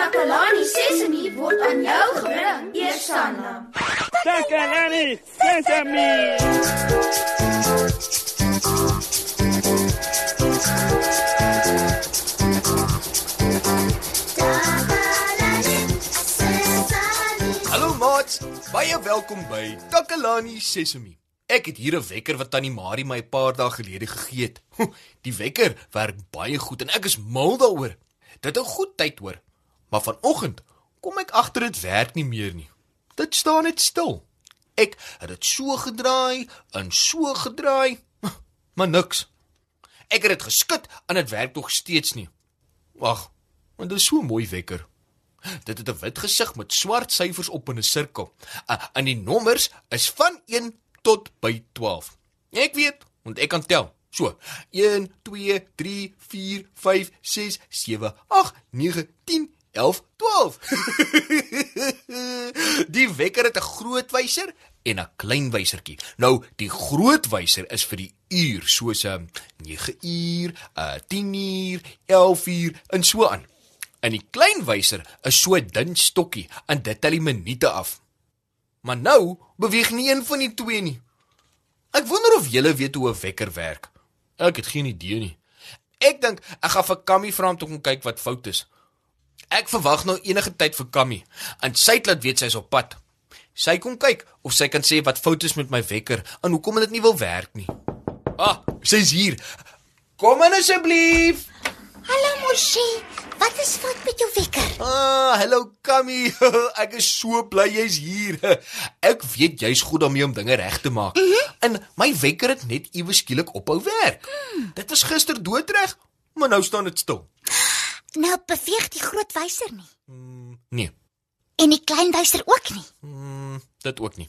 Takalani Sesemi word aan jou gebring, Eersanna. Takalani Sesemi. Hallo maats, baie welkom by Takalani Sesemi. Ek het hier 'n wekker wat tannie Marie my 'n paar dae gelede gegee het. Die wekker werk baie goed en ek is mal daaroor. Dit het goed tyd hoor. Maar vanoggend kom ek agter dit werk nie meer nie. Dit staan net stil. Ek het dit so gedraai en so gedraai, maar niks. Ek het dit geskit en dit werk nog steeds nie. Wag, want dit is so mooi wekker. Dit het 'n wit gesig met swart syfers op in 'n sirkel. Uh, en die nommers is van 1 tot by 12. Ek weet, want ek kan tel. So, 1 2 3 4 5 6 7 8 9 10 11 12. die wekker het 'n groot wyser en 'n klein wysertjie. Nou, die groot wyser is vir die uur, soos 'n um, 9 uur, 'n uh, 10 uur, 11 uur en so aan. En die klein wyser is so 'n dun stokkie en dit tel die minute af. Maar nou beweeg nie een van die twee nie. Ek wonder of julle weet hoe 'n wekker werk. Ek het geen idee nie. Ek dink ek gaan vir Kammy vra om te kom kyk wat fout is. Ek verwag nou enige tyd vir Kammy en sy het laat weet sy is op pad. Sy kom kyk of sy kan sê wat fout is met my wekker en hoekom dit nie wil werk nie. Ah, sy's hier. Kom in asseblief. Hallo Moshi, wat is fout met jou wekker? Ah, hallo Kammy. Ek is so bly jy's hier. Ek weet jy's goed daarmee om dinge reg te maak. Mm -hmm. En my wekker het net iewes skielik ophou werk. Mm. Dit was gister doodreg, maar nou staan dit stil. Nou beweeg die groot wyser nie. Mm, nee. En die klein wyser ook nie. Mm, dit ook nie.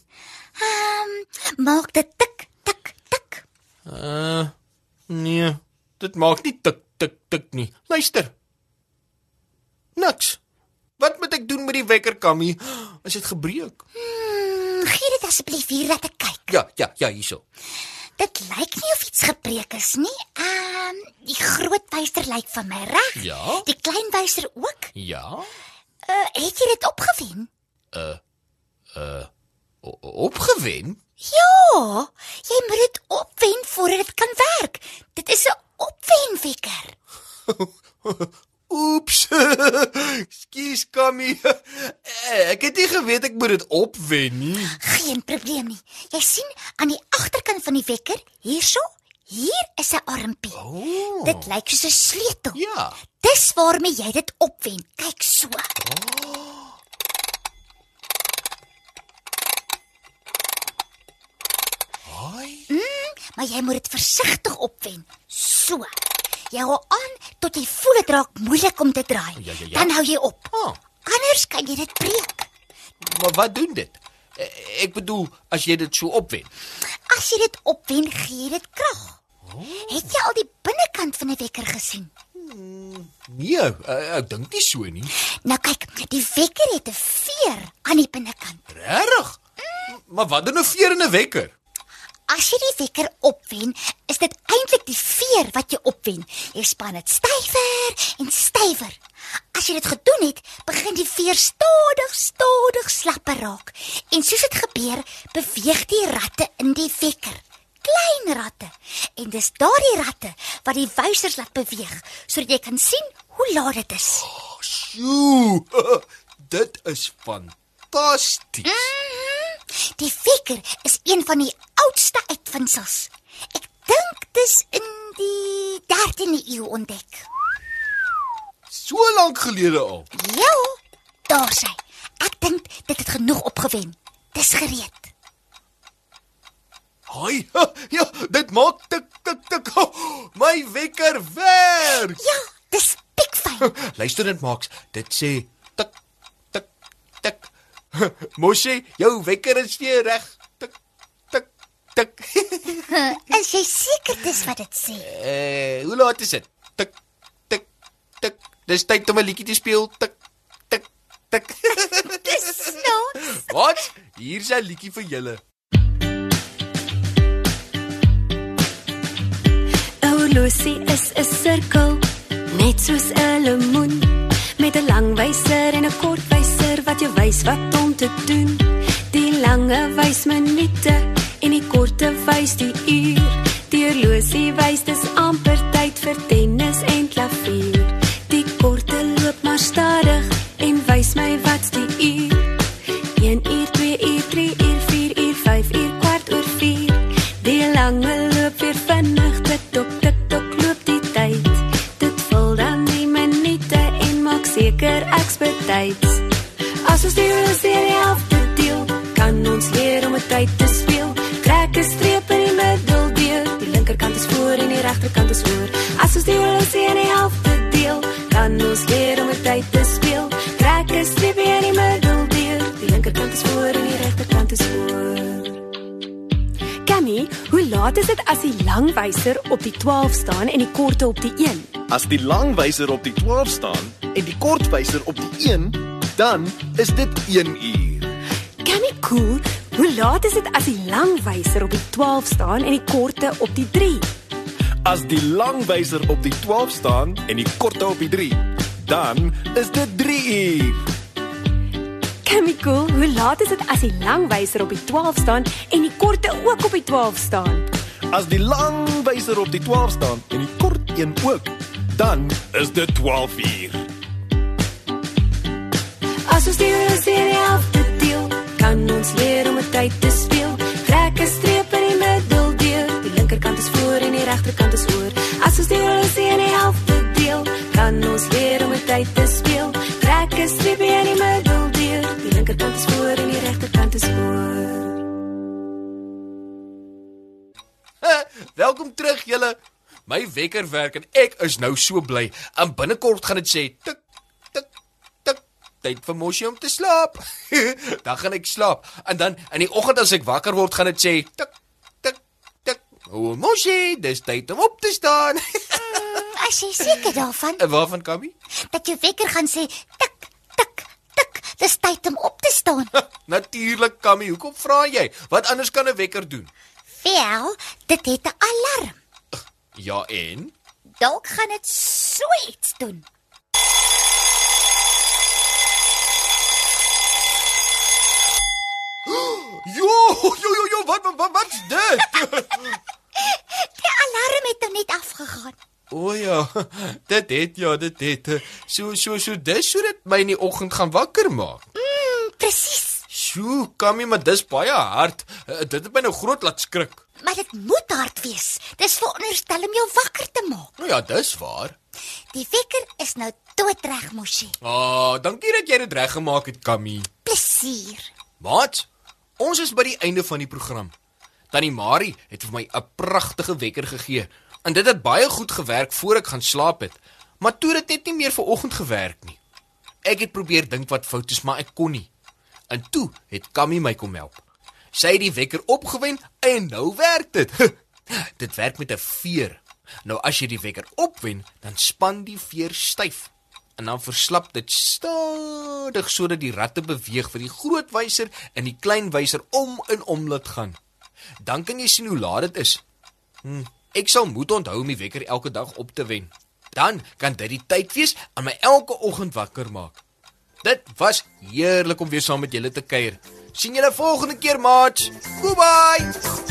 Ehm, um, maak dit tik tik tik. Uh, nee. Dit maak nie tik tik tik nie. Luister. Niks. Wat moet ek doen met die wekker, Kammy? Is dit gebreek? Hmm, gee dit asseblief hier dat ek kyk. Ja, ja, ja, hierso. Dit lyk nie of iets gebreek is nie. Die groot wyser lyk van my reg. Ja. Die klein wyser ook. Ja. Uh, het jy dit opgewen? Uh uh opgewen? Ja, jy moet dit opwen voordat dit kan werk. Dit is 'n opwenwekker. Oeps. Skus, Kammy. Ek het nie geweet ek moet dit opwen nie. Geen probleem nie. Jy sien aan die agterkant van die wekker, hierso, hier is 'n armpie. Oh. Dit lyk soos 'n sleutel. Ja. Dis waarmee jy dit opwen. Kyk so. Haai. Mm, maar jy moet dit versigtig opwen. So. Jy hou aan tot jy voel dit raak moeilik om te draai. Ja, ja, ja. Dan hou jy op. Ah, Anders kan jy dit breek. maar wat doen dit? Eh, Ek bedoel, as jy dit so opwen. As jy dit opwen, gee dit krag. Oh. Het jy al die binnekant van 'n wekker gesien? Nee, eh, ek dink nie so nie. Nou kyk, die wekker het 'n veer aan die binnekant. Regtig? Maar wat doen 'n veer in 'n wekker? As jy die wekker opwen, is dit eintlik die veer wat jy opwen. Jy span dit stywer en stywer. As jy dit gedoen het, begin die veer stadig, stadig slapper raak. En soos dit gebeur, beweeg die ratte in die wekker. Klein ratte. En dis daardie ratte wat die wysers laat beweeg sodat jy kan sien hoe laat dit is. Sjoe. Dit is fantasties. Mhm. Die wekker is een van die oudste uitvindings. Ek dink dis in die 13de eeu ontdek. So lank gelede al. Ja, daar sy. Ek dink dit het genoeg opgewen. Dis gereed. Haai. Ja, dit maak tik tik tik. Oh, my wekker werk. Ja, dis pikfyn. Luister dit maaks. Dit sê tik tik tik. Mosie, jou wekker is weer reg. Tik tik tik. Is jy seker dis wat dit sê? Eh, hoe laat is dit? Tik tik tik. Dis tyd om 'n liedjie te speel. Tik tik tik. Dis snaaks. Wat? Hier's 'n liedjie vir julle. Lucy is 'n sirkel, net soos 'n lemoen betyds. As ons die horlosie in die helfte deel, kan ons leer om met tyd te speel. Trek 'n streep in die middel deur. Die linkerkant is voor en die regterkant is voor. As ons die horlosie in die helfte deel, kan ons leer om met tyd te speel. Trek 'n streep in die middel deur. Die linkerkant is voor en die regterkant is voor. Kammy, hoe laat is dit as die lang wyser op die 12 staan en die korte op die 1? As die lang wyser op die 12 staan en die kort wyser op die 1, dan is dit 1 uur. Kammy, cool. Hoe laat is dit as die lang wyser op die 12 staan en die korte op die 3? As die lang wyser op die 12 staan en die korte op die 3, dan is dit 3 uur. Kammy, cool. Hoe laat is dit as die lang wyser op die 12 staan en die korte ook op die 12 staan? As die lang wyser op die 12 staan en die kort een ook, dan is dit 12 uur. As ons die horlosie in die helfte deel, kan ons leer om met tyd te speel. Trek 'n streep in die middel deur. Die linkerkant is voor en die regterkant is voor. As ons die horlosie in die helfte deel, kan ons leer om met tyd te speel. Trek 'n streep in die middel deur. Die linkerkant is voor en die regterkant is voor. Welkom terug julle. My wekker werk en ek is nou so bly. En binnekort gaan dit sê tik tyd vir mosie om te slaap. dan gaan ek slaap en dan in die oggend as ek wakker word gaan dit sê tik tik tik. O mosie, dis tyd om op te staan. As jy seker daarvan en waarvan Kammy? dat jou wekker gaan sê tik tik tik, dis tyd om op te staan. Natuurlik Kammy, hoekom vra jy? Wat anders kan 'n wekker doen? Wel, dit het 'n alarm. Ja en Dalk gaan dit so iets doen. Jo, jo, jo, jo, wat wat wat wat's dit? Die alarm het nou net afgegaan. O ja, dit het ja, dit het. So so so dis so dit my in die oggend gaan wakker maak. Mm, presies. Sjoe, Kammy, maar dis baie hard. Uh, dit het my nou groot laat skrik. Maar dit moet hard wees. Dis veronderstel om jou wakker te maak. Nou ja, dis waar. Die wekker is nou doodreg, mosie. Ah, oh, dankie dat jy dit reggemaak het, Kammy. Plesier. Maat, ons is by die einde van die program. Tannie Marie het vir my 'n pragtige wekker gegee. En dit het baie goed gewerk voor ek gaan slaap het. Maar toe dit net nie meer vir oggend gewerk nie. Ek het probeer dink wat fout is, maar ek kon nie. En toe het Kammy my kom help. Sy het die wekker opgewen en nou werk dit. dit werk met 'n veer. Nou as jy die wekker opwen, dan span die veer styf en dan verslap dit stadig sodat die ratte beweeg vir die groot wyser en die klein wyser om en om laat gaan. Dan kan jy sien hoe laat dit is. Hm, ek sal moet onthou om die wekker elke dag op te wen. Dan kan dit die tyd wees aan my elke oggend wakker maak. Dit was heerlik om weer saam met julle te kuier. sien julle volgende keer, maats. Goodbye.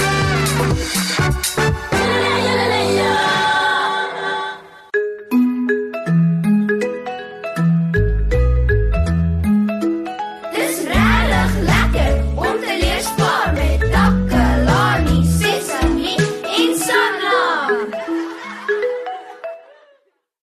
Thank you.